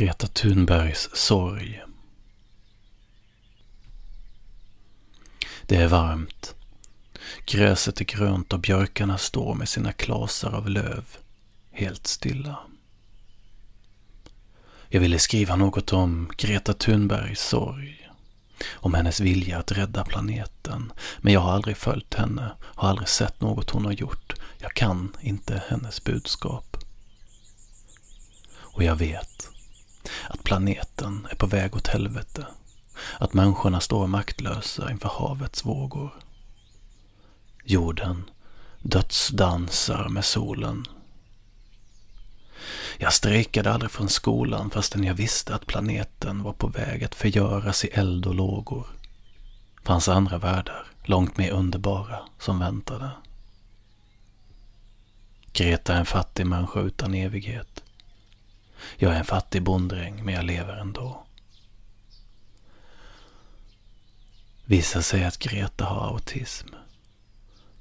Greta Thunbergs sorg. Det är varmt. Gräset är grönt och björkarna står med sina klasar av löv helt stilla. Jag ville skriva något om Greta Thunbergs sorg. Om hennes vilja att rädda planeten. Men jag har aldrig följt henne, har aldrig sett något hon har gjort. Jag kan inte hennes budskap. Och jag vet planeten är på väg åt helvete. Att människorna står maktlösa inför havets vågor. Jorden dödsdansar med solen. Jag strejkade aldrig från skolan fastän jag visste att planeten var på väg att förgöras i eld och lågor. Fanns andra världar, långt mer underbara, som väntade. Greta är en fattig människa utan evighet. Jag är en fattig bonddräng, men jag lever ändå. Visar sig att Greta har autism.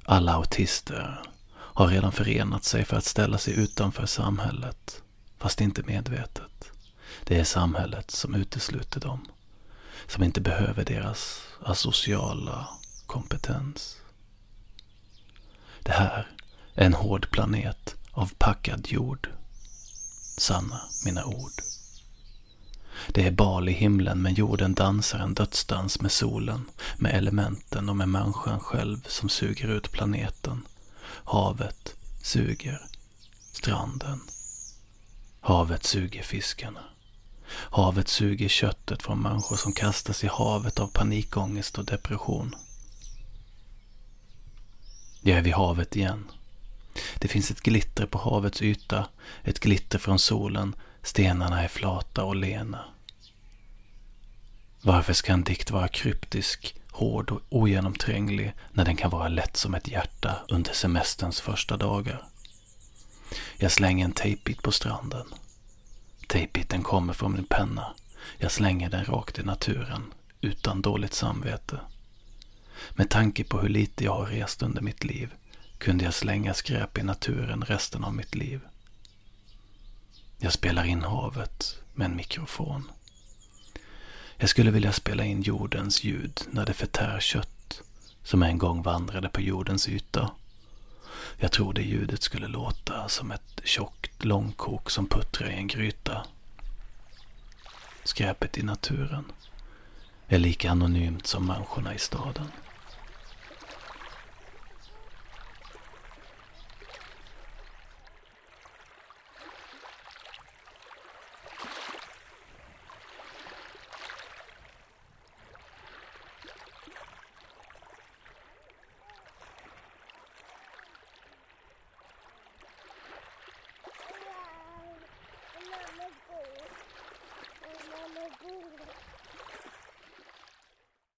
Alla autister har redan förenat sig för att ställa sig utanför samhället, fast inte medvetet. Det är samhället som utesluter dem, som inte behöver deras asociala kompetens. Det här är en hård planet av packad jord. Sanna mina ord. Det är bal i himlen men jorden dansar en dödsdans med solen, med elementen och med människan själv som suger ut planeten. Havet suger stranden. Havet suger fiskarna. Havet suger köttet från människor som kastas i havet av panikångest och depression. Jag är vid havet igen. Det finns ett glitter på havets yta, ett glitter från solen. Stenarna är flata och lena. Varför ska en dikt vara kryptisk, hård och ogenomtränglig när den kan vara lätt som ett hjärta under semesterns första dagar? Jag slänger en tejpbit på stranden. Tejpbiten kommer från min penna. Jag slänger den rakt i naturen, utan dåligt samvete. Med tanke på hur lite jag har rest under mitt liv kunde jag slänga skräp i naturen resten av mitt liv. Jag spelar in havet med en mikrofon. Jag skulle vilja spela in jordens ljud när det förtär kött som en gång vandrade på jordens yta. Jag tror det ljudet skulle låta som ett tjockt långkok som puttrar i en gryta. Skräpet i naturen är lika anonymt som människorna i staden.